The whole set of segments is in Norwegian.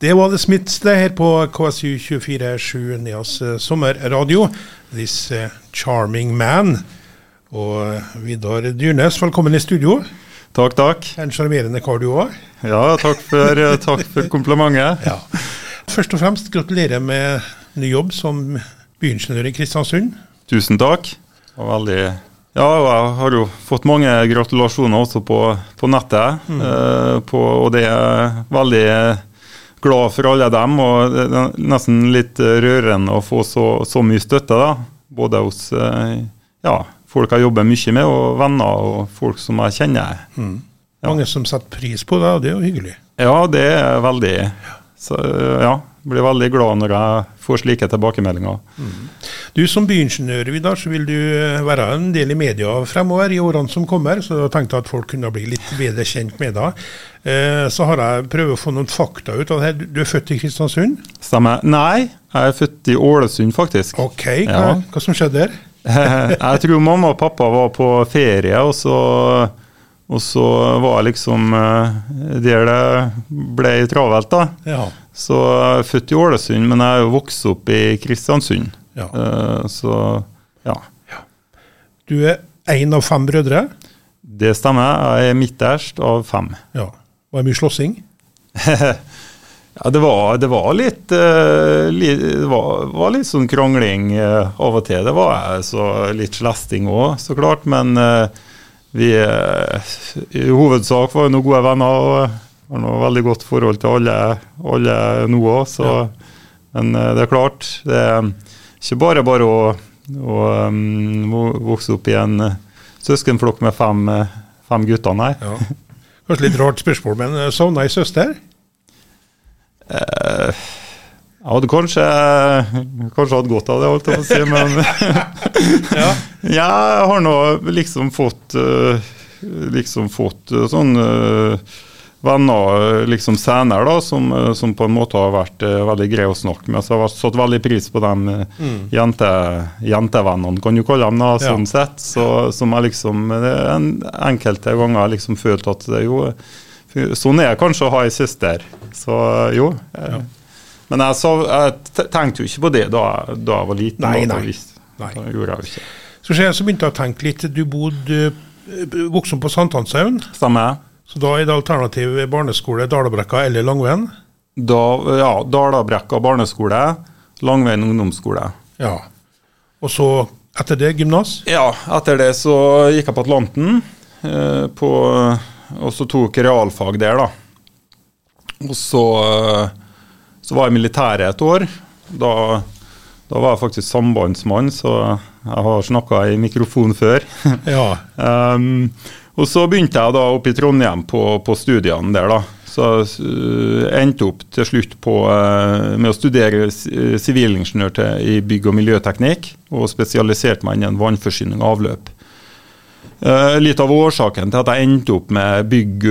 Det var The Smiths det her på KSU 247 Neas eh, sommerradio. This uh, charming man. Og eh, Vidar Dyrnes, velkommen i studio. Takk, takk. En sjarmerende kar du òg. Ja, takk for, eh, takk for komplimentet. Ja. Først og fremst gratulerer med ny jobb som byingeniør i Kristiansund. Tusen takk. Og veldig ja, jeg har jo fått mange gratulasjoner også på, på nettet. Mm. Eh, på, og det er veldig glad for alle dem. og Det er nesten litt rørende å få så, så mye støtte. da, Både hos eh, ja, folk jeg jobber mye med, og venner og folk som jeg kjenner. Mm. Ja. Mange som setter pris på det, og det er jo hyggelig. Ja, det er veldig. Så ja, blir veldig glad når jeg får slike tilbakemeldinger. Mm. Du Som byingeniør Vidar, så vil du eh, være en del i media fremover i årene som kommer, så jeg tenkte at folk kunne bli litt bedre kjent med deg. Eh, så har jeg prøvd å få noen fakta ut av det her. Du er født i Kristiansund? Stemmer. Nei, jeg er født i Ålesund, faktisk. Ok, Hva, ja. hva som skjedde der? jeg tror mamma og pappa var på ferie, og så og så var liksom eh, der det ble travelt, da. Ja. Så jeg er født i Ålesund, men jeg er jo vokst opp i Kristiansund. Ja. Uh, så ja. ja. Du er én av fem brødre? Det stemmer. Jeg er midterst av fem. Ja. Var det mye slåssing? ja, det var, det var litt uh, li, det var, var, litt sånn krangling uh, av og til. Det var jeg, så litt slesting òg, så klart. Men vi i hovedsak var jo gode venner. og har noe veldig godt forhold til alle, alle nå òg. Ja. Men eh, det er klart, det er ikke bare bare å, å um, vokse opp i en søskenflokk med fem, fem gutter, nei. Ja. Kanskje litt rart spørsmål, men savna ei søster? Eh, jeg hadde kanskje, kanskje hatt godt av det, holdt jeg på å si, men ja. jeg har nå liksom fått liksom fått sånn venner liksom senere da, som, som, på en måte har vært uh, veldig greie å snakke med. Så jeg har satt veldig pris på de mm. jente, jentevennene, kan du kalle dem, da, sånn ja. sett. Så, som jeg liksom en, Enkelte ganger har liksom følt at det jo Sånn er det kanskje å ha ei søster. Så jo. Jeg, ja. Men jeg, så, jeg, tenkte jo ikke på det da, da jeg var liten. Nei, nei. nei. Da gjorde jeg jo ikke. Så, så begynte jeg å tenke litt. Du bodde eh, voksen på Sankthanshaugen. Stemmer. Så da er det alternativ barneskole Dalabrekka eller Langveien? Da, ja, Dalabrekka barneskole, Langveien ungdomsskole. Ja. Og så etter det gymnas? Ja, etter det så gikk jeg på Atlanten. Eh, på, og så tok realfag der, da. Og så, eh, så var jeg i militæret et år. Da, da, var jeg faktisk sambandsmann, så jeg har snakka i mikrofon før. Ja. um, Og så begynte jeg da oppe i Trondheim på, på studiene der, da. Så uh, endte opp til slutt på, uh, med å studere sivilingeniør i bygg- og miljøteknikk, og spesialiserte meg innen vannforsyning og avløp. Uh, litt av årsaken til at jeg endte opp med bygg,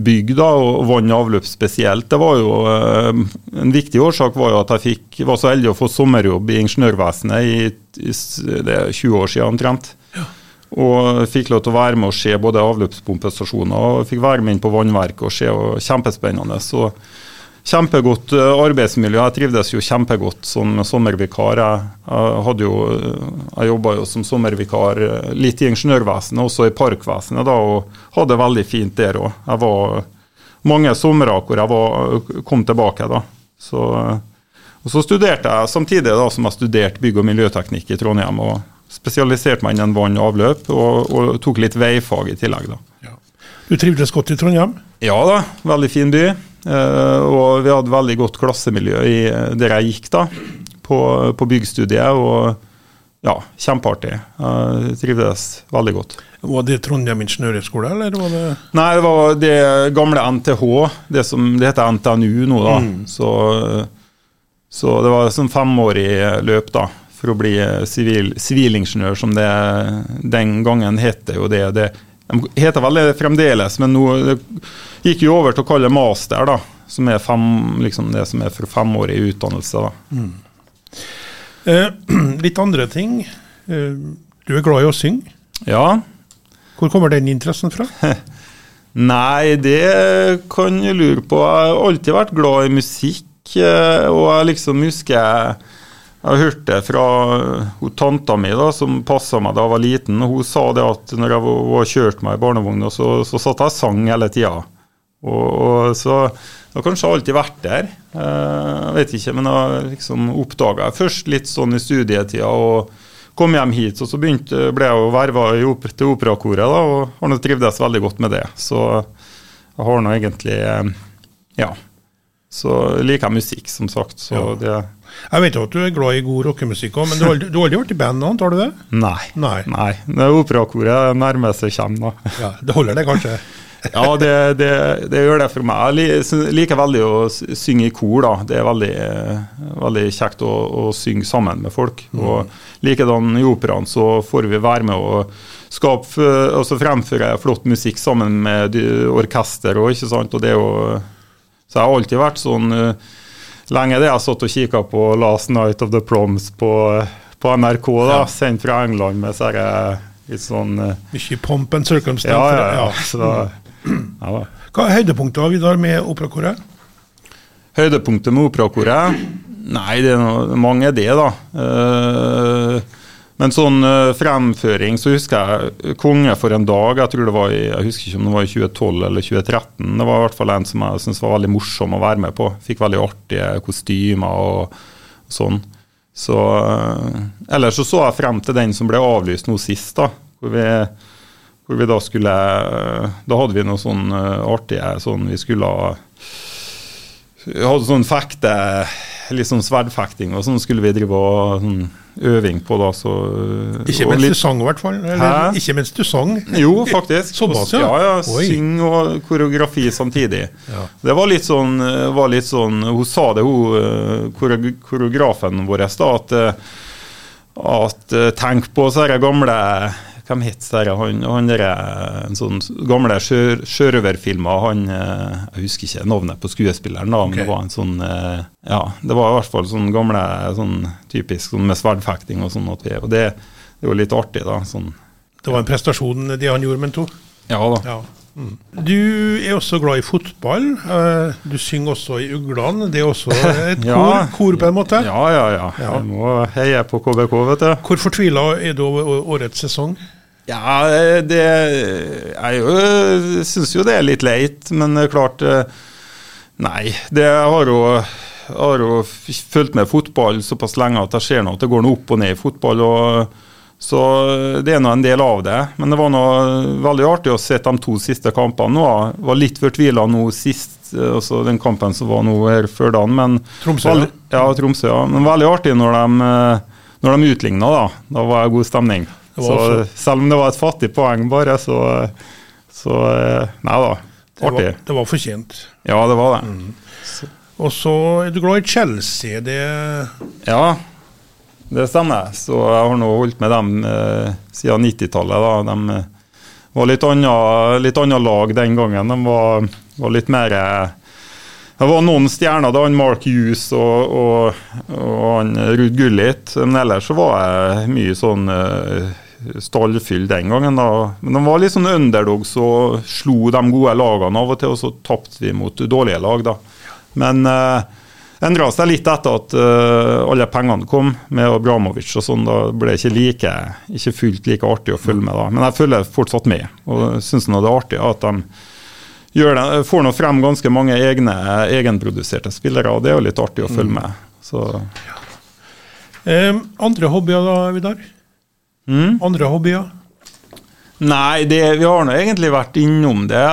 bygg da, og vann og avløp spesielt, det var jo En viktig årsak var jo at jeg fikk, var så heldig å få sommerjobb i Ingeniørvesenet i, i 20 år siden omtrent. Og fikk lov til å være med og se både avløpspumpestasjoner og fikk være med inn på vannverket og se. og Kjempespennende. Så kjempegodt eh, arbeidsmiljø. Jeg trivdes jo kjempegodt som sommervikar. Jeg, jo, jeg jobba jo som sommervikar eh, litt i Ingeniørvesenet, også i Parkvesenet, da, og hadde det veldig fint der òg. Jeg var mange somre hvor jeg var, kom tilbake. da. Så, og så studerte jeg samtidig da som jeg studerte bygg- og miljøteknikk i Trondheim. og spesialiserte meg innen vann og avløp, og, og, tok litt veifag i tillegg. da. Ja. Du trivdes godt i Trondheim? Ja da, veldig fin by. Uh, og vi hadde veldig godt klassemiljø i, der jeg gikk da, på, på byggstudiet. og ja, kjempeartig. Jeg trivdes veldig godt. Var det Trondheim ingeniørhøgskole, eller var det Nei, det var det gamle NTH. Det som det heter NTNU nå, da. Mm. Så, så, det var sånn femårig løp, da for å bli sivil, sivilingeniør, som det den gangen het. jo det, det de heter vel det fremdeles, men nå det gikk jo over til å kalle master, da, som er fem, liksom det som er for femårig utdannelse. da. Mm. Eh, litt andre ting. Eh, du er glad i å synge. Ja. Hvor kommer den interessen fra? Nei, det kan jeg lure på. Jeg har alltid vært glad i musikk, eh, og jeg liksom husker jeg jeg har hørt det fra hun, tanta mi, da, som passa meg da jeg var liten. Hun sa det at når jeg var, var kjørt meg i barnevogna, så, så satt jeg og sang hele tida. Og, og, så det har kanskje alltid vært der. Eh, jeg vet ikke, men jeg liksom oppdaga først litt sånn i studietida. og kom hjem hit, og så begynte, ble jeg å verva til operakoret da, og har nå trivdes veldig godt med det. Så jeg har nå egentlig eh, Ja. Så liker jeg musikk, som sagt. Så ja. det jeg vet at du er glad i god rockemusikk òg, men du har, aldri, du har aldri vært i band Annet, tar du det? Nei. Nei. Nei. Det er operakoret nærmeste kommer, da. Ja, det holder det kanskje? ja, det, det, det, gjør det for meg. Jeg liker veldig å synge i kor. da. Det er veldig, veldig kjekt å, å, synge sammen med folk. Mm. Og Likedan i operaen så får vi være med å skape, altså fremføre flott musikk sammen med orkester. Og, ikke sant? Og det er jo, så jeg har alltid vært sånn lenge det jeg har satt og kikka på 'Last Night of the Proms' på, på NRK, da, ja. sendt fra England med så litt sånn uh, Mye pomp and circumstance. Ja, ja, ja. Så, ja Hva er høydepunktet Vidar, med operakoret? Høydepunktet med operakoret? Nei, det er noe, mange det, da. Uh, men sånn uh, fremføring, så husker jeg 'Konge for en dag'. Jeg tror det var i, jeg husker ikke om det var i 2012 eller 2013. Det var i hvert fall en som jeg syntes var veldig morsom å være med på. Fikk veldig artige kostymer og, sånn. Så uh, Ellers så så jeg frem til den som ble avlyst nå sist, da. Hvor vi, hvor vi da skulle uh, Da hadde vi noe sånn artige sånn Vi skulle ha Vi hadde sånn fekte Litt sånn sverdfekting, og sånn skulle vi drive og sånn øving på. da. Så, ikke mens litt... du sang, i hvert fall? Eller, ikke mens du sang? Jo, faktisk. Såpass, ja. ja, ja Syng og koreografi samtidig. Ja. Det var litt, sånn, var litt sånn Hun sa det, hun eh, koreografen vår, da, at, eh, at eh, tenk på disse gamle hvem het det? Han, han der, en sånn gamle sjørøverfilmer. Han Jeg husker ikke navnet på skuespilleren, da, men det var en sånn Ja, det var i hvert fall sånn gamle sånn typisk sånn med sverdfekting og sånn. Og det, det var litt artig, da. Sånn. Det var en prestasjon, det han gjorde, men to? Ja da. Ja. Mm. Du er også glad i fotball. Du synger også i Uglene. Det er også et ja. kor, kor, på en måte? Ja, ja, ja. ja. Jeg må heie på KBK, vet du. Hvor fortvila er du over årets sesong? Ja, det Jeg syns jo det er litt leit, men klart eh, Nei. Det har jo har jo fulgt med fotball såpass lenge at jeg ser noe. det går noe opp og ned i fotball. og så det er nå en del av det. Men det var nå veldig artig å se de to siste kampene. Nå var litt fortvila nå sist, altså den kampen som var nå her før dagen. Men, Tromsø? Veldig, ja, Tromsø, ja. Men veldig artig når de, eh, når de utligna, da. Da var det god stemning. Så selv om det var et fattig poeng bare, så, så eh, Nei da. Artig. Det var, det var fortjent. Ja, det var det. Mm. Og så er du glad i Chelsea. Det Ja, det stemmer. Så jeg har nå holdt med dem eh, siden 90-tallet. De eh, var litt annet, litt annet lag den gangen. De var, var litt mer eh, det var noen stjerner, da, han Mark Hughes og, og, og han Ruud Gullit. Men ellers så var jeg mye sånn eh, stallfyll den gangen. da. Men de var litt sånn underdogs og slo de gode lagene av og til, og så tapte vi mot dårlige lag. da. Men uh, endra seg litt etter at uh, alle pengene kom, med Abramovic og sånn. Da ble det ikke like, ikke fullt like artig å følge med da. Men jeg følger fortsatt med, og syns det er artig at de gjør det, får nå frem ganske mange egne egenproduserte spillere, og det er jo litt artig å følge mm. med. Så. Um, andre hobbyer da, Vidar? Mm. Andre hobbyer? Nei, det, vi har nå egentlig vært innom det.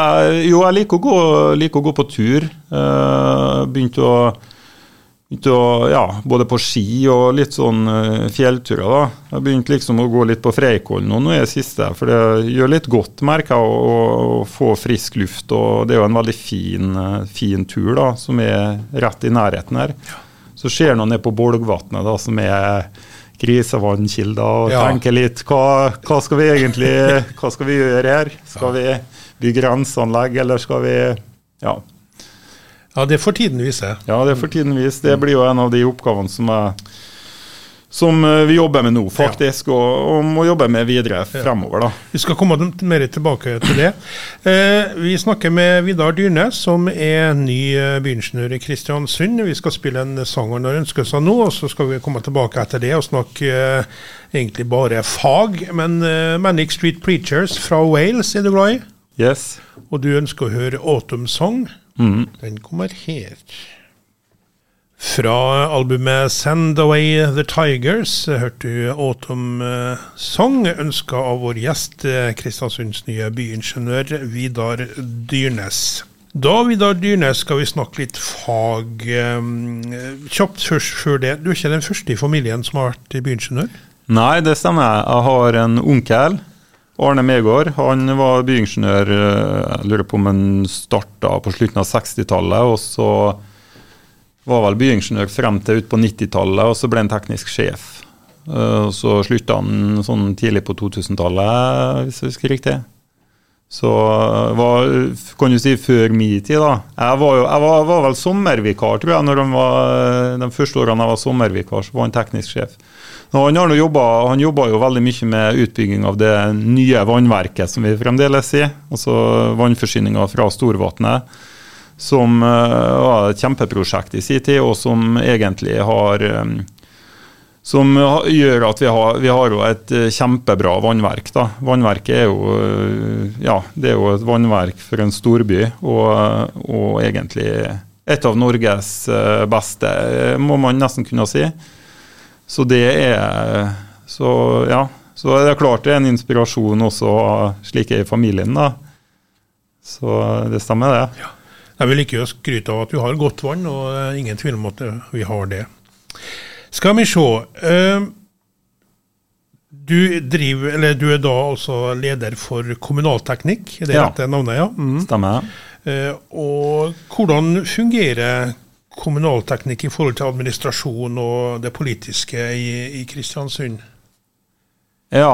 Jo, jeg liker å gå, liker å gå på tur. Uh, begynte å, å Ja, både på ski og litt sånn uh, fjellturer, da. Jeg begynte liksom å gå litt på Freikollen nå, nå er det siste, for det gjør litt godt, merker jeg, å, å, få frisk luft. Og det er jo en veldig fin, uh, fin tur, da, som er rett i nærheten her. Så ser noen ned på Bolgvatnet, da, som er grisevannkilder og ja. tenker litt hva, hva, skal vi egentlig hva skal vi gjøre her? Skal vi bygge renseanlegg, eller skal vi Ja. Ja, det får tiden vise. Ja, det får tiden vise. Det blir jo en av de oppgavene som er, som eh, vi jobber med nå, faktisk, og, og må jobbe med videre fremover. da. Vi skal komme mer tilbake til det. Eh, vi snakker med Vidar Dyrne, som er ny eh, byingeniør i Kristiansund. Vi skal spille en sang han har ønsket seg nå, og så skal vi komme tilbake etter det og snakke eh, egentlig bare fag. Men eh, Manic Street Preachers fra Wales er du glad i? Yes. Og du ønsker å høre Autumn Song. Mm. Den kommer her. Fra albumet 'Send Away The Tigers' hørte du Autumn eh, Song, ønska av vår gjest eh, Kristiansunds nye byingeniør Vidar Dyrnes. Da Vidar Dyrnes, skal vi snakke litt fag. eh, Kjapt først før det. Du er ikke den første i familien som har vært byingeniør? Nei, det stemmer. Jeg har en onkel, Arne Megård. Han var byingeniør, eh, jeg lurer på om han starta på slutten av 60-tallet. og så var vel byingeniør frem til ut på 90-tallet, og så ble han teknisk sjef. Uh, Så slutta han sånn tidlig på 2000-tallet, hvis jeg husker riktig. Så uh, var, kan du si før min tid, da. Jeg var, jo, jeg var, var vel sommervikar, tror jeg. var, De første årene jeg var sommervikar, så var han teknisk sjef. Han, har jobba jo veldig mye med utbygging av det nye vannverket, som vi fremdeles sier. Altså vannforsyninga fra Storvatnet som uh, var et kjempeprosjekt i sin tid, og som egentlig har um, som gjør at vi har, vi har et uh, kjempebra vannverk. da. Vannverket er jo, ja, er jo et vannverk for en storby, og, og egentlig et av Norges beste, må man nesten kunne si. Så det er Så ja. Så det er klart det er en inspirasjon også slik er i familien, da. Så det stemmer, det. Ja. Jeg vil ikke skryte av at vi har godt vann, og ingen tvil om at vi har det. Skal vi se. Du, driver, eller du er da altså leder for kommunalteknikk, er det Ja. rette navnet? ja? Mm. Stemmer. Eh, Og hvordan fungerer kommunalteknikk i forhold til administrasjon og det politiske i, i Kristiansund? Ja.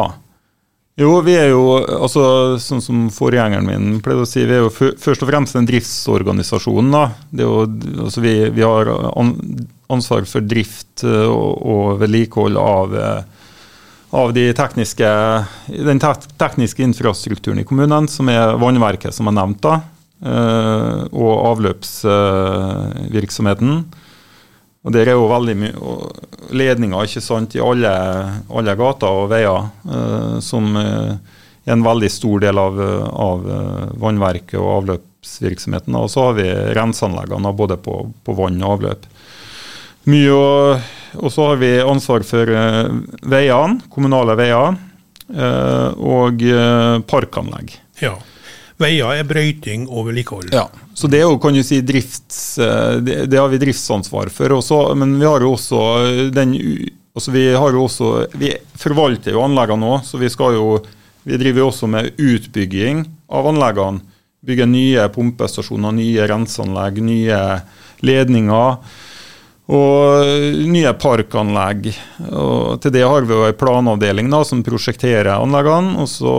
Jo, vi er jo, altså sånn som forgjengeren min pleide å si, vi er jo fø- først og fremst en driftsorganisasjon. da. Jo, altså vi, vi har an, ansvar for drift eh, og, og vedlikehold av, eh, av de tekniske, den te tekniske infrastrukturen i kommunen, som er vannverket, som er nevnt, da, og avløpsvirksomheten. Og Der er jo veldig mye ledninger ikke sant, i alle, alle gater og veier, eh, som eh, er en veldig stor del av, eh, av eh, vannverket og avløpsvirksomheten. Og så har vi renseanleggene både på, på vann og avløp. Mye og, Og så har vi ansvar for eh, veiene, kommunale veier, eh, og eh, parkanlegg. Ja. Veier er brøyting og vedlikehold. Ja, så det er jo, kan du si, drifts, eh, det, har vi driftsansvar for. Også, men vi har jo også den altså vi har jo også, vi forvalter jo anleggene nå, så vi skal jo vi driver også med utbygging av anleggene. Bygge nye pumpestasjoner, nye renseanlegg, nye ledninger. Og nye parkanlegg. Og til det har vi jo en planavdeling da, som prosjekterer anleggene, og, så,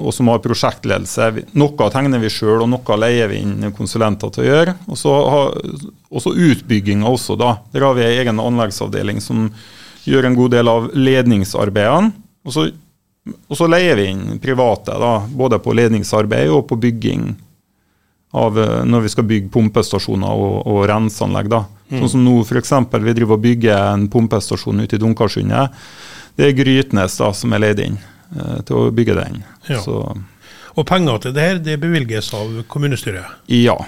og som har prosjektledelse. Noe tegner vi sjøl, og noe leier vi inn konsulenter til å gjøre. Og så også utbygginga også, da. Der har vi en egen anleggsavdeling som gjør en god del av ledningsarbeidene. Og så, og så leier vi inn private, da, både på ledningsarbeid og på bygging av eh, når vi skal bygge pumpestasjoner og, og renseanlegg. da. Sånn som nå f.eks. vi driver og bygger en pumpestasjon ute i Dunkarsundet. Det er Grytnes da, som er leid inn eh, til å bygge den. Ja. Så Og penger til det her det bevilges av kommunestyret. ja.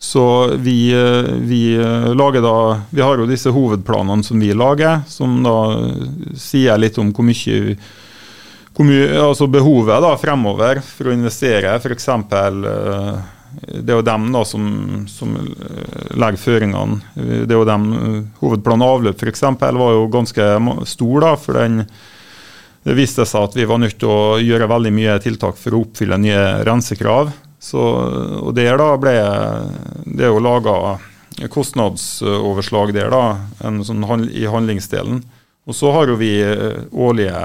Så vi, eh, vi eh, lager da Vi har jo disse hovedplanene som vi lager, som da sier litt om hvor mye hvor mye, altså behovet da fremover for å investere, f.eks. Det er jo dem da som, som eh, legger føringene. Det er jo dem, eh, Hovedplan avløp f.eks. var jo ganske stor, da, for den det viste seg at vi var nødt til å gjøre veldig mye tiltak for å oppfylle nye rensekrav. Så, og der da ble det er jo laga kostnadsoverslag der, da, sånn i handlingsdelen. Og så har jo vi eh, årlige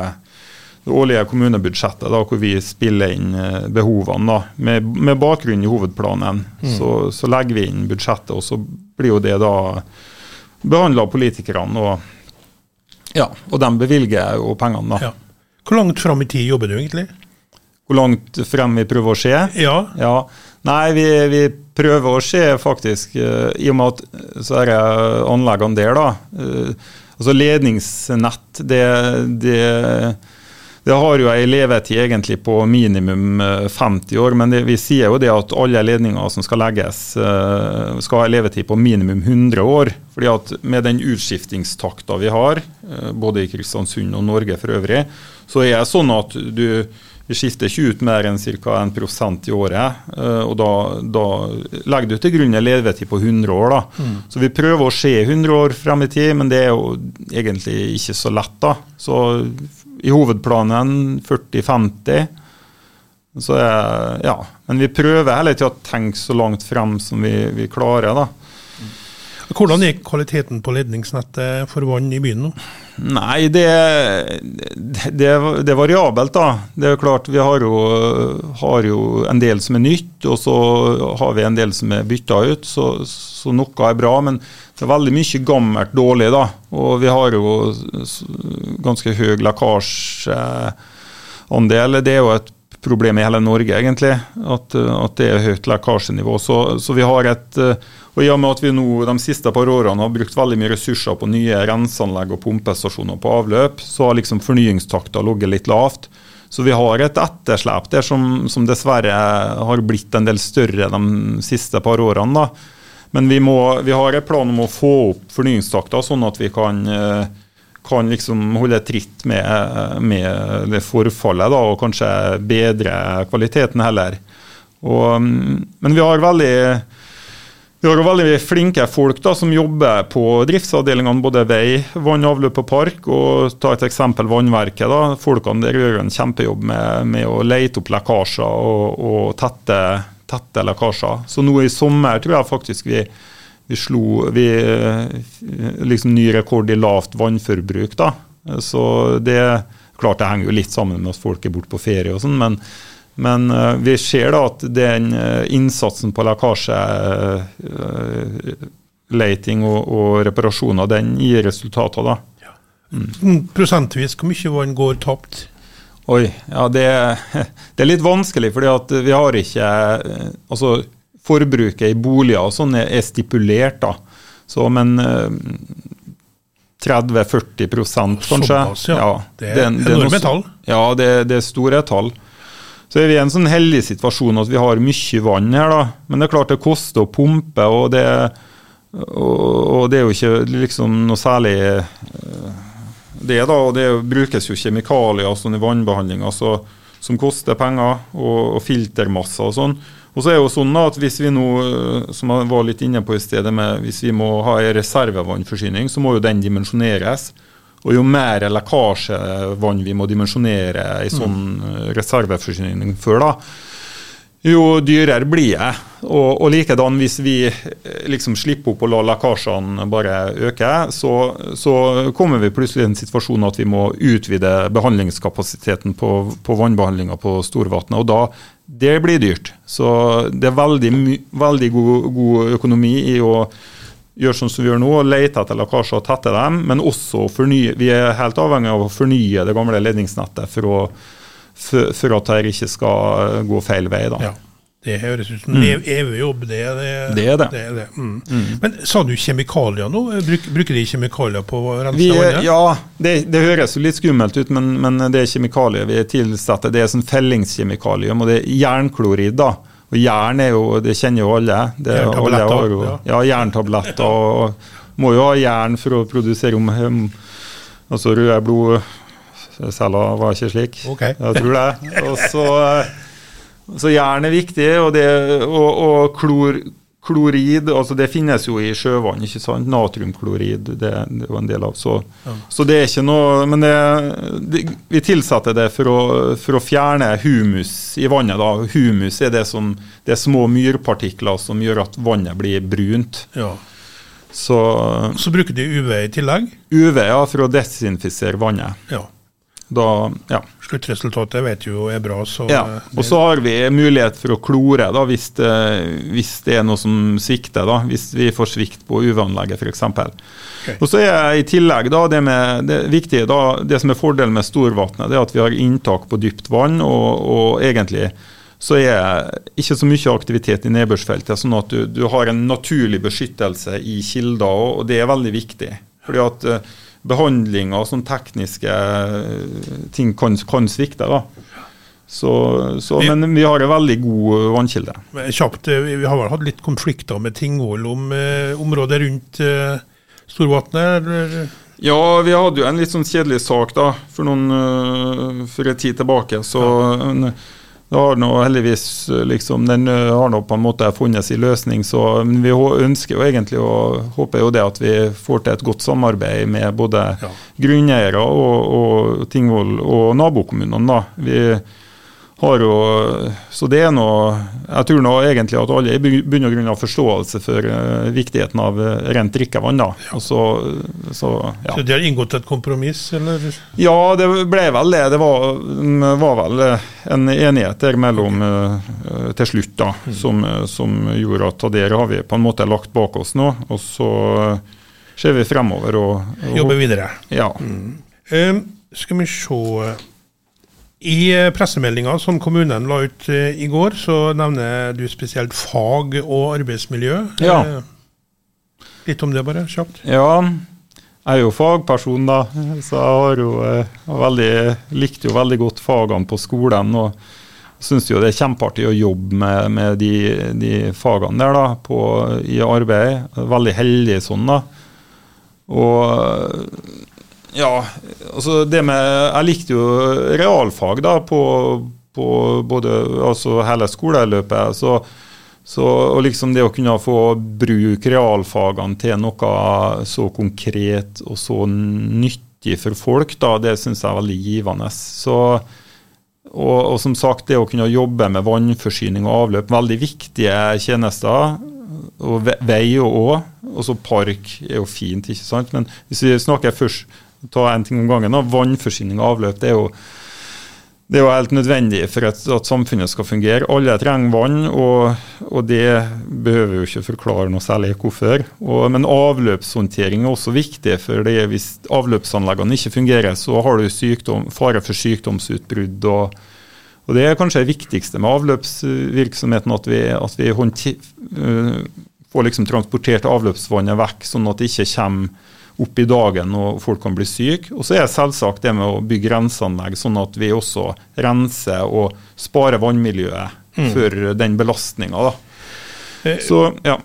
det årlige kommunebudsjettet, da, hvor vi spiller inn eh, behovene. da, Med, med bakgrunn i hovedplanen. Så, så legger vi inn budsjettet, og så blir jo det da behandla av politikerne. og Ja, og de bevilger jo pengene, da. Ja. Hvor langt fram i tid jobber du egentlig? Hvor langt frem vi prøver å se? Ja. ja. Nei, vi, vi, prøver å se faktisk, uh, i og med at så er anleggene der, da. Altså ledningsnett, det, det det har jo ei levetid egentlig på minimum 50 eh, år, men det, vi sier jo det at alle ledninger som skal legges, eh, skal ha ei levetid på minimum 100 år. fordi at med den utskiftingstakta vi har, eh, både i Kristiansund og Norge for øvrig, så er det sånn at du vi skifter ikke ut mer enn ca. 1% i året. og da, da, legger du til grunn en levetid på 100 år. da. Mm. Så vi prøver å se 100 år frem i tid, men det er jo egentlig ikke så lett. da. Så i hovedplanen 40-50. Så ja, Men vi prøver hele tida å tenke så langt frem som vi, vi klarer. da. Hvordan er kvaliteten på ledningsnettet for vann i byen nå? Nei, det, det, det, er variabelt, da. Det er jo klart, Vi har jo, har jo, en del som er nytt, og så har vi en del som er bytta ut. Så, så noe er bra. Men det er veldig mye gammelt dårlig, da. Og vi har jo ganske høy lekkasjeandel. Det er jo et problem i hele Norge, egentlig, at, at det er høyt lekkasjenivå. Så, så, vi har et og I og med at vi nå de siste par årene har brukt veldig mye ressurser på nye renseanlegg og pumpestasjoner på avløp, så har liksom fornyingstakta ligget litt lavt. Så vi har et etterslep der som, som, dessverre har blitt en del større de siste par årene. da. Men vi, må, vi har en plan om å få opp fornyingstakta, sånn at vi kan, eh, kan liksom holde tritt med, med, det forfallet da, og kanskje bedre kvaliteten heller. Og, mm, men vi har veldig vi har veldig flinke folk da, som jobber på driftsavdelingene, både vei, vann, avløp og park. og Ta et eksempel Vannverket. da, Folkene der gjør en kjempejobb med, med å leite opp lekkasjer og, og tette tette lekkasjer. Så nå i sommer tror jeg faktisk vi, vi slo vi, liksom ny rekord i lavt vannforbruk. da. Så det klart det henger jo litt sammen med at folk er borte på ferie og sånn, men, men uh, vi ser da at den uh, innsatsen på lekkasjeleiting leiting og, og, reparasjoner, den gir resultater. da. Mm. Prosentvis, hvor mye vann går tapt? Oi, ja det, det, er litt vanskelig, fordi at vi har ikke Altså, forbruket i boliger og sånn er, stipulert, da. Så, men 30-40 kanskje. Såpass, ja. ja. Det er enorme tall. Ja, det, det, er store tall. Så er vi i en sånn heldig situasjon at vi har mye vann her, da. Men det er klart det koster å pumpe, og det, og, og det er jo ikke liksom noe særlig det, da, og det brukes jo kjemikalier sånn i vannbehandlinga som koster penger, og, og filtermasser og sånn. Og så er det jo sånn at hvis vi nå, som jeg var litt inne på i stedet, med, hvis vi må ha en reservevannforsyning, så må jo den dimensjoneres. Og jo mer lekkasjevann vi må dimensjonere i sånn mm. reserveforsyning før, da, jo dyrere blir det. Og, og likedan hvis vi eh, liksom slipper opp og lar lekkasjene bare øke, så, så, kommer vi plutselig i en situasjon at vi må utvide behandlingskapasiteten på, på vannbehandlinga på Storvatnet. Og da det blir dyrt. Så det er veldig, veldig god, god, økonomi i å gjøre sånn som vi gjør nå, lete etter lekkasjer og tette dem, men også fornye. Vi er helt avhengig av å fornye det gamle ledningsnettet for å for, for at dette ikke skal gå feil vei. da. Ja. Det høres ut som mm. evig jobb. Det, det, det er det. det, er det. Mm. Mm. Men Sa du kjemikalier nå? Bruk, bruker de kjemikalier på å rense vannet? Ja, det, det, høres jo litt skummelt ut, men, men, det er kjemikalier vi tilsetter. Det er sånn fellingskjemikalium, og det er jernklorid. da. Og Jern er jo, det kjenner jo alle. Det. Alle jo, ja. ja, jerntabletter. og Må jo ha jern for å produsere om, um, altså røde blod Cella var ikke slik. Okay. Jeg tror det. Og så, så jern er viktig, og, det, og, og klor, klorid altså Det finnes jo i sjøvann. ikke sant? Natriumklorid det, det var en del av. Så, ja. så det er ikke noe Men det, det, vi tilsetter det for å, for å, fjerne humus i vannet. da. Humus er det som det er små myrpartikler som gjør at vannet blir brunt. Ja. Så, så bruker de UV i tillegg? UV, ja, for å desinfisere vannet. Ja. Da, ja. Sluttresultatet vet du jo er bra. Så ja. Og så har vi mulighet for å klore da, hvis det, hvis det er noe som svikter. da, Hvis vi får svikt på UV-anlegget f.eks. Okay. Og så er i tillegg da, det, med, det viktige da, det som er fordelen med Storvatnet, det er at vi har inntak på dypt vann. og, og egentlig så er ikke så mye aktivitet i nedbørsfeltet. Sånn at du, du, har en naturlig beskyttelse i kilder, og det er veldig viktig. Fordi at uh, behandling av sånne tekniske uh, ting kan, kan svikte. da. Så, så, men vi har en veldig god vannkilde. Kjapt, eh, Vi har vel hatt litt konflikter med Tingvoll om eh, området rundt eh, Storvatnet? Ja, vi hadde jo en litt sånn kjedelig sak da, for, noen, for en tid tilbake. Så ja. Det har nå heldigvis liksom, Den eh, har nå på en måte funnet sin løsning. så Vi ønsker jo egentlig og håper jo det at vi får til et godt samarbeid med både ja. grunneiere og, og Tingvoll og nabokommunene. Vi har jo Så det er noe Jeg tror nå egentlig at alle i bunn og grunn har forståelse for uh, viktigheten av uh, rent drikkevann. da. Ja. Så, så, ja. så de har inngått et kompromiss, eller? Ja, det ble vel det. Det var, mm, var vel eh, en enighet der mellom uh, til slutt da, mm. som, som, gjorde at det har vi på en måte lagt bak oss nå. Og så ser vi fremover og, og Jobber videre. Ja. Mm. Um, skal vi se i eh, pressemeldinga som kommunen la ut eh, i går, så nevner du spesielt fag og arbeidsmiljø. Ja. Eh, litt om det, bare kjapt. Ja, jeg er jo fagperson, da. Så jeg har jo veldig, likte jo veldig godt fagene på skolen. og syns jo det er kjempeartig å jobbe med, med de, de, fagene der da, på, i arbeid. Veldig heldig sånn, da. Og ja, altså det med Jeg likte jo realfag da på, på både altså hele skoleløpet. så så, og liksom det å kunne få bruke realfagene til noe så konkret og så nyttig for folk, da, det syns jeg er veldig givende. Så, og, og, som sagt, det å kunne jobbe med vannforsyning og avløp, veldig viktige tjenester. Og vei òg. Og så park er jo fint, ikke sant. Men hvis vi snakker først ta en ting om gangen. Og Vannforsyning og avløp det er jo det er jo helt nødvendig for at, at samfunnet skal fungere. Alle trenger vann, og, og det behøver jo ikke forklare noe særlig hvorfor. Og, men avløpshåndtering er også viktig, for det, hvis avløpsanleggene ikke fungerer, så har du sykdom, fare for sykdomsutbrudd. Og, og, Det er kanskje det viktigste med avløpsvirksomheten, at vi, at vi håndter, uh, får liksom transportert avløpsvannet vekk, sånn at det ikke kommer opp i dagen og folk kan bli syke. Og så er det selvsagt det med å bygge renseanlegg, sånn at vi også renser og sparer vannmiljøet mm. for den belastninga. Eh, så, ja.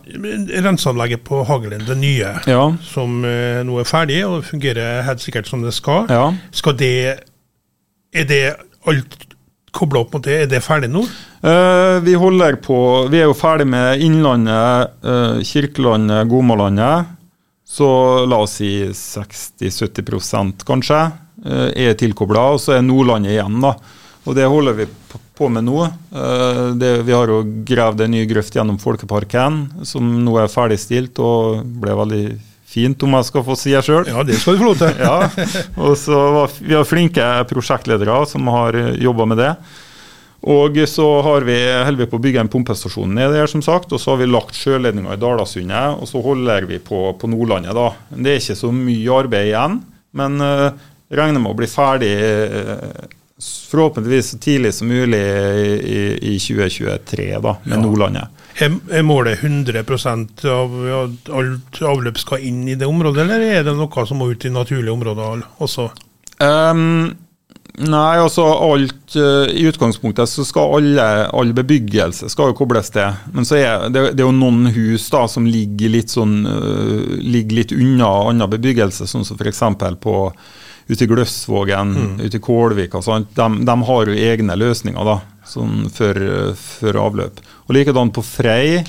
Renseanlegget på Hagelen, det nye, ja. som eh, nå er ferdig og fungerer helt sikkert som det skal. Ja. Skal det Er det alt kobla opp mot det? Er det ferdig nå? Eh, vi holder på Vi er jo ferdig med Innlandet, eh, Kirkelandet, Gomalandet. Så la oss si 60-70 kanskje eh, er tilkobla, og så er Nordlandet igjen. da. Og det holder vi på med nå. Eh, det, vi har jo gravd en ny grøft gjennom Folkeparken, som nå er ferdigstilt og ble veldig fint, om jeg skal få si det sjøl. Ja, det skal du få lov til. ja. Og så var, Vi har flinke prosjektledere som har jobba med det. Og så har vi, holder vi på å bygge en pumpestasjon nede her, som sagt. Og så har vi lagt sjøledninger i Dalasundet, og så holder vi på på Nordlandet, da. Det er ikke så mye arbeid igjen, men uh, regner med å bli ferdig uh, forhåpentligvis så tidlig som mulig i, i 2023 da, med ja. Nordlandet. Er målet 100 av at alt avløp skal inn i det området, eller er det noe som må ut i naturlige områder også? Um, Nei, altså alt uh, I utgangspunktet så skal alle, all bebyggelse skal jo kobles til. Men så er det, det er jo noen hus da som ligger litt, sånn, uh, ligger litt unna annen bebyggelse, sånn som f.eks. på ute i Gløsvågen, mm. ute i Kålvik og. De, de, har jo egne løsninger da, sånn for, for avløp. Og Likedan på Frei.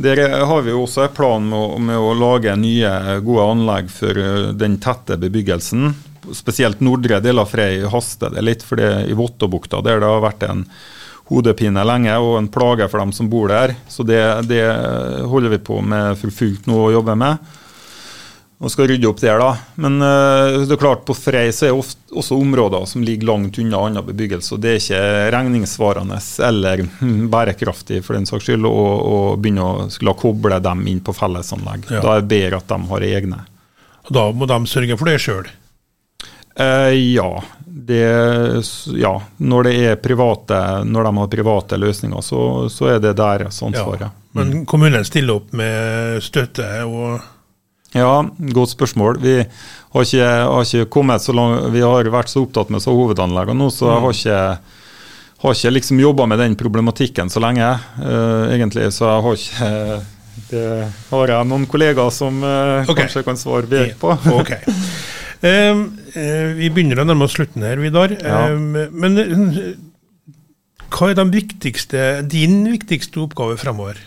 Der har vi jo også en plan med, med å lage nye, gode anlegg for uh, den tette bebyggelsen spesielt nordre del av Frei haster det litt, for det i Vottobukta der det har vært en hodepine lenge og en plage for dem som bor der. Så det, det holder vi på med for fullt nå å jobbe med. og skal rydde opp der. da. Men uh, det er klart på Frei så er det også områder som ligger langt unna annen bebyggelse. og Det er ikke regningssvarende eller bærekraftig for den saks skyld å, å begynne å skulle koble dem inn på fellesanlegg. Ja. Da er det bedre at de har egne. Og Da må de sørge for det sjøl? Uh, ja. Det, ja. Når, det er private, når de har private løsninger, så, så er det deres ansvar. Ja. Men kommunen stiller opp med støtte? og ja, godt spørsmål. Vi har ikke, har ikke kommet så langt, vi har vært så opptatt med så hovedanleggene nå, så jeg har ikke, har ikke liksom jobba med den problematikken så lenge. Uh, egentlig, så jeg har ikke Det har jeg noen kollegaer som uh, okay. kanskje kan svare bedre på. okay. Um, uh, vi begynner å nærme oss slutten her, Vidar. Ja. Um, men hva er viktigste, din viktigste oppgave fremover?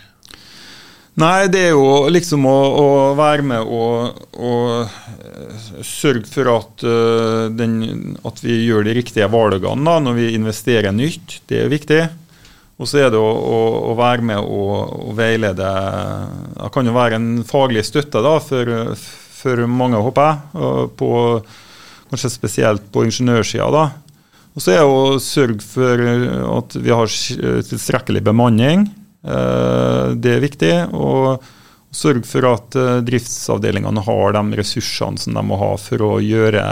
Nei, det er jo liksom å, å være med og, og, eh, sørge for at, den, at, vi gjør de riktige valgene da, når vi investerer nytt. Det er viktig. Og så er det å, å, å være med og, og veilede Det kan jo være en faglig støtte da, for, for mange, håper jeg. På, kanskje spesielt på ingeniørsida. da. Og så er det å sørge for at vi har tilstrekkelig bemanning. Eh, det er viktig. Og sørge for at eh, driftsavdelingene har de ressursene som de må ha for å gjøre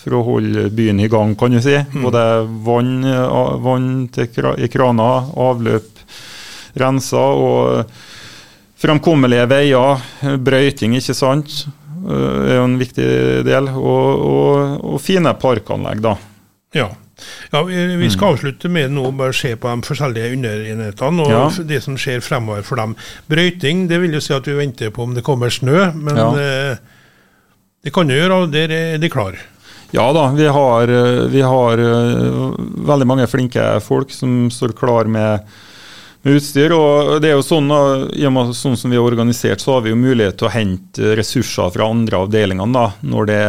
for å holde byen i gang, kan du si. Mm. Både vann, vann i kraner, avløp rensa og fremkommelige veier, brøyting, ikke sant, eh, er jo en viktig del. Og, og, og fine parkanlegg, da. Ja. Ja, Vi skal mm. avslutte med nå bare se på de forskjellige underenhetene og ja. det som skjer fremover for dem. Brøyting det vil jo si at vi venter på om det kommer snø, men ja. det, det kan jo gjøre, og der er de klare. Ja da, vi har, eh, vi har, eh, veldig mange flinke folk som står klar med med utstyr. og det er jo sånn, og sånn som vi er organisert, så har vi jo mulighet til å hente ressurser fra andre avdelingene da, når det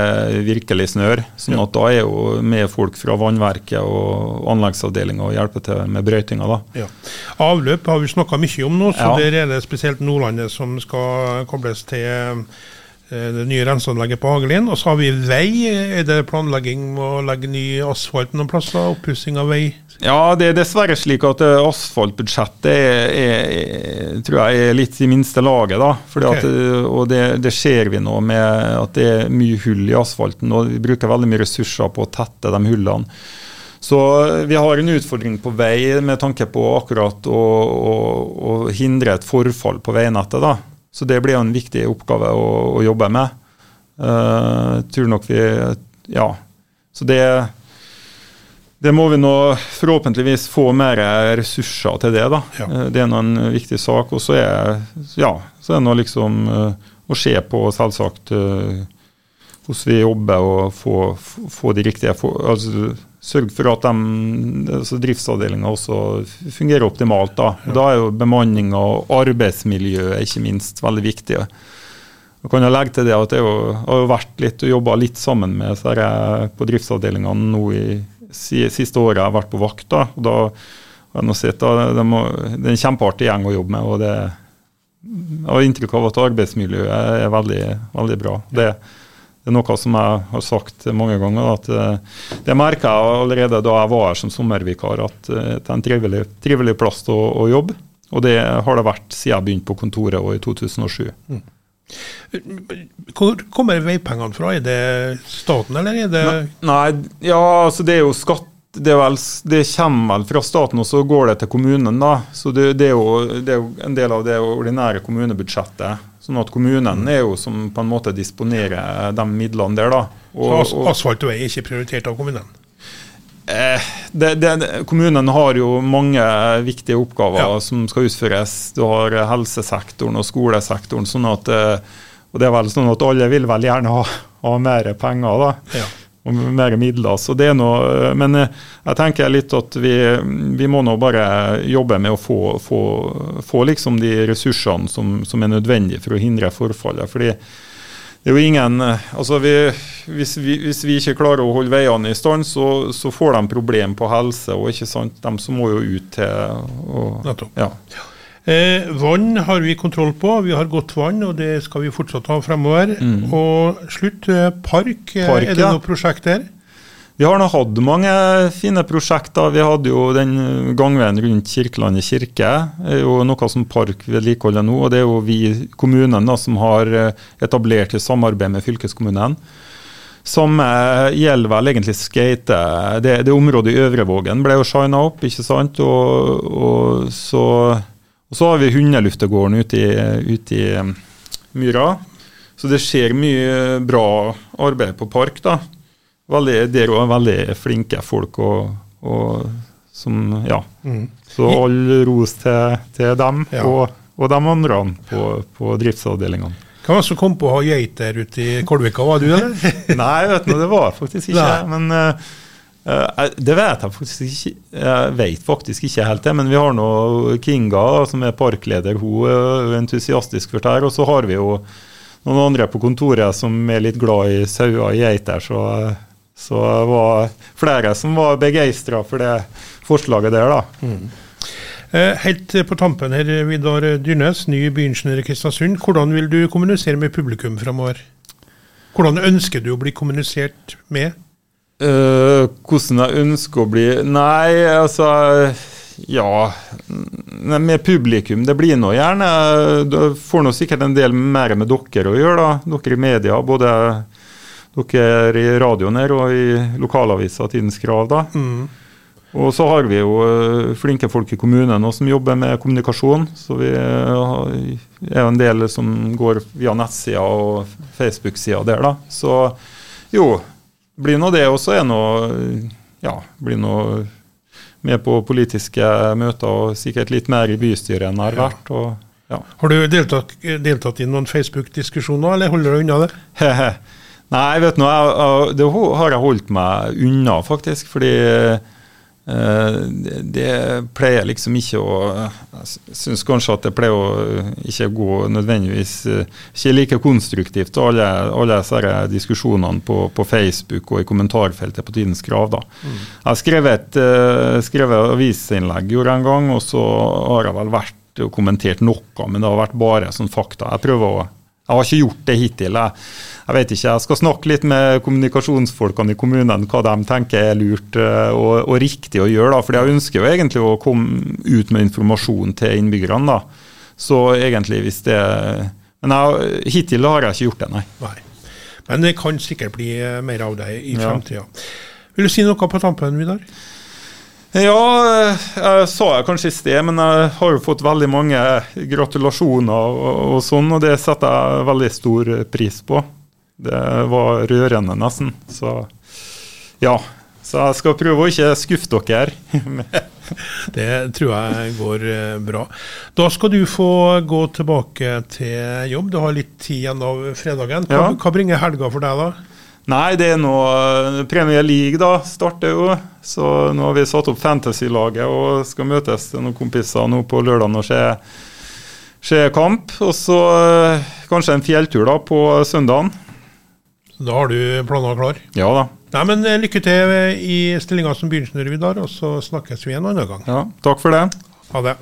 virkelig snør. sånn at Da er jo med folk fra vannverket og anleggsavdelinga og hjelper til med brøytinga. da. Ja. Avløp har vi snakka mye om nå, så ja. der er det spesielt Nordlandet som skal kobles til det nye renseanlegget på Hagelin. Og så har vi vei. Er det planlegging med å legge ny asfalt noen plasser? Oppussing av vei? Ja, det er dessverre slik at eh, asfaltbudsjettet er, er, tror jeg er litt i minste laget. da. Okay. At, eh, og det, det, ser vi nå med at det er mye hull i asfalten. og Vi bruker veldig mye ressurser på å tette de hullene. Så eh, vi har en utfordring på vei med tanke på akkurat å, å, å hindre et forfall på veinettet. da. Så det blir jo en viktig oppgave å, å jobbe med. Uh, tror nok vi Ja. Så det det må vi nå forhåpentligvis få mer ressurser til det. da. Ja. Eh, det er nå en viktig sak. Og så er, ja, så er det nå liksom uh, å se på selvsagt uh, hvordan vi jobber og få, få de riktige for, altså, Sørge for at de, altså driftsavdelinga også fungerer optimalt. Da ja. Da er jo bemanning og arbeidsmiljøet ikke minst veldig viktig. Og kan jeg legge til det at jeg har vært litt og jobba litt sammen med på driftsavdelingene nå i siste året jeg har vært på vakt. da, og da har jeg sett da, det, må, det, er en kjempeartig gjeng å jobbe med. og det Jeg har inntrykk av at arbeidsmiljøet er veldig, veldig bra. Det, det, er noe som jeg har sagt mange ganger. at eh, Det merka jeg allerede da jeg var her som sommervikar, at eh, det er en trivelig, trivelig plass å, å, jobbe. Og det har det vært siden jeg begynte på kontoret og i 2007. Mm. Hvor kommer veipengene fra? Er det staten, eller er det Nei, ja, altså det er jo skatt det, vel, det, kommer vel fra staten, og så går det til kommunen. da. Så det, det, er jo, det, er jo, en del av det ordinære kommunebudsjettet. Sånn at kommunen er jo som på en måte disponerer de midlene der. da. Og, så asfalt og vei er ikke prioritert av kommunen? Eh, det, det, kommunen har jo mange viktige oppgaver ja. som skal utføres. Du har helsesektoren og skolesektoren. sånn at, eh, og det er vel sånn at alle vil vel gjerne ha, ha mer penger da, ja. Og mer midler. så det er noe, Men eh, jeg tenker litt at vi, vi må nå bare jobbe med å få, få, få liksom de ressursene som, som, er nødvendige for å hindre forfallet. fordi det er jo ingen, eh, altså vi, hvis, vi, hvis, vi, ikke klarer å holde veiene i stand, så, så får de problem på helse. og ikke sant, De som må jo ut til og, ja. Eh, vann har vi kontroll på. Vi har godt vann, og det skal vi fortsatt ha fremover. Og slutt, eh, park. eh, Park, er det ja. noe prosjekt der? Vi har nå hatt mange fine prosjekter. Vi hadde jo den gangveien rundt Kirkelandet kirke. er jo noe som Park vedlikeholder nå. og Det er jo vi kommunen da, som har eh, etablert i samarbeid med fylkeskommunen. Samme gjelder vel egentlig skate. Det, det området i Øvrevågen ble jo shina opp, ikke sant. Og, og, så, og så har vi hundeluftegården ute i, ute i eh, myra. Så det skjer mye bra arbeid på Park. da. Veldig, der er veldig flinke folk og, og som Ja. Så all ros til, til dem Ja. og, og de andre på, på driftsavdelingene. Hvem var det som kom på å ha geiter ute i Kolvika, var du eller? Nei, vet du, det var faktisk ikke Nei. Men eh, det vet jeg faktisk ikke. Jeg vet faktisk ikke helt det, men vi har nå Kinga, som er parkleder. Hun er entusiastisk for dette. Og så har vi jo noen andre på kontoret som er litt glad i sauer og geiter. Så, så var flere som var begeistra for det forslaget der, da. Mm. Helt på tampen her, Vidar Dyrnes, ny byingeniør i Kristiansund. Hvordan vil du kommunisere med publikum fremover? Hvordan ønsker du å bli kommunisert med? Eh, hvordan jeg ønsker å bli Nei, altså Ja. Med publikum. Det blir nå gjerne Du får nå sikkert en del mer med dere å gjøre, da. Dere i media. Både dere i radioen her og i lokalavisa Tidens Krav. da. Og så har vi jo eh, flinke folk i kommunen også som jobber med kommunikasjon. Så vi eh, er jo en del som går via nettsida og Facebook-sida der, da. Så jo, blir nå det. Og så er nå ja, blir nå med på politiske møter og sikkert litt mer i bystyret enn jeg har vært. og ja. Har du deltatt, deltatt i noen Facebook-diskusjoner, eller holder du unna det? Nei, vet jeg, det har jeg holdt meg unna, faktisk. Fordi det, det pleier liksom ikke å Jeg syns kanskje at det pleier å ikke gå nødvendigvis eh, Ikke like konstruktivt, alle, alle disse diskusjonene på, på Facebook og i kommentarfeltet på Tidens Krav. da. Jeg skrev et eh, skrevet avisinnlegg gjorde en gang, og så har jeg vel vært og kommentert noe, men det har vært bare sånn fakta. Jeg prøver å jeg har ikke gjort det hittil. Jeg, jeg vet ikke, jeg skal snakke litt med kommunikasjonsfolkene i kommunen hva de tenker er lurt eh, og, og riktig å gjøre. da, for Jeg ønsker jo egentlig å komme ut med informasjon til innbyggerne. da. Så egentlig hvis det Men jeg, hittil har jeg ikke gjort det, nei. Nei. Men det kan sikkert bli eh, mer av deg i Ja. Vil du si noe på tampen, Vidar? Ja, jeg sa jeg kanskje i sted, men jeg har jo fått veldig mange gratulasjoner og, og sånn, og det setter jeg veldig stor pris på. Det var rørende, nesten. Så ja. Så jeg skal prøve å ikke skuffe dere. Det tror jeg går eh, bra. Da skal du få gå tilbake til jobb. Du har litt tid igjen av fredagen. Hva, Ja. hva bringer helga for deg, da? Nei, det er nå eh, Premier League da, starter jo. Så nå har vi satt opp Fantasy-laget og skal møtes til noen kompiser nå på lørdag og se, se kamp. Og så eh, kanskje en fjelltur da på søndagen. Da har du planer klar. Ja da. Nei, men eh, Lykke til i stillinga som Vidar, og så snakkes vi en annen gang. Ja, takk for det. Ha det.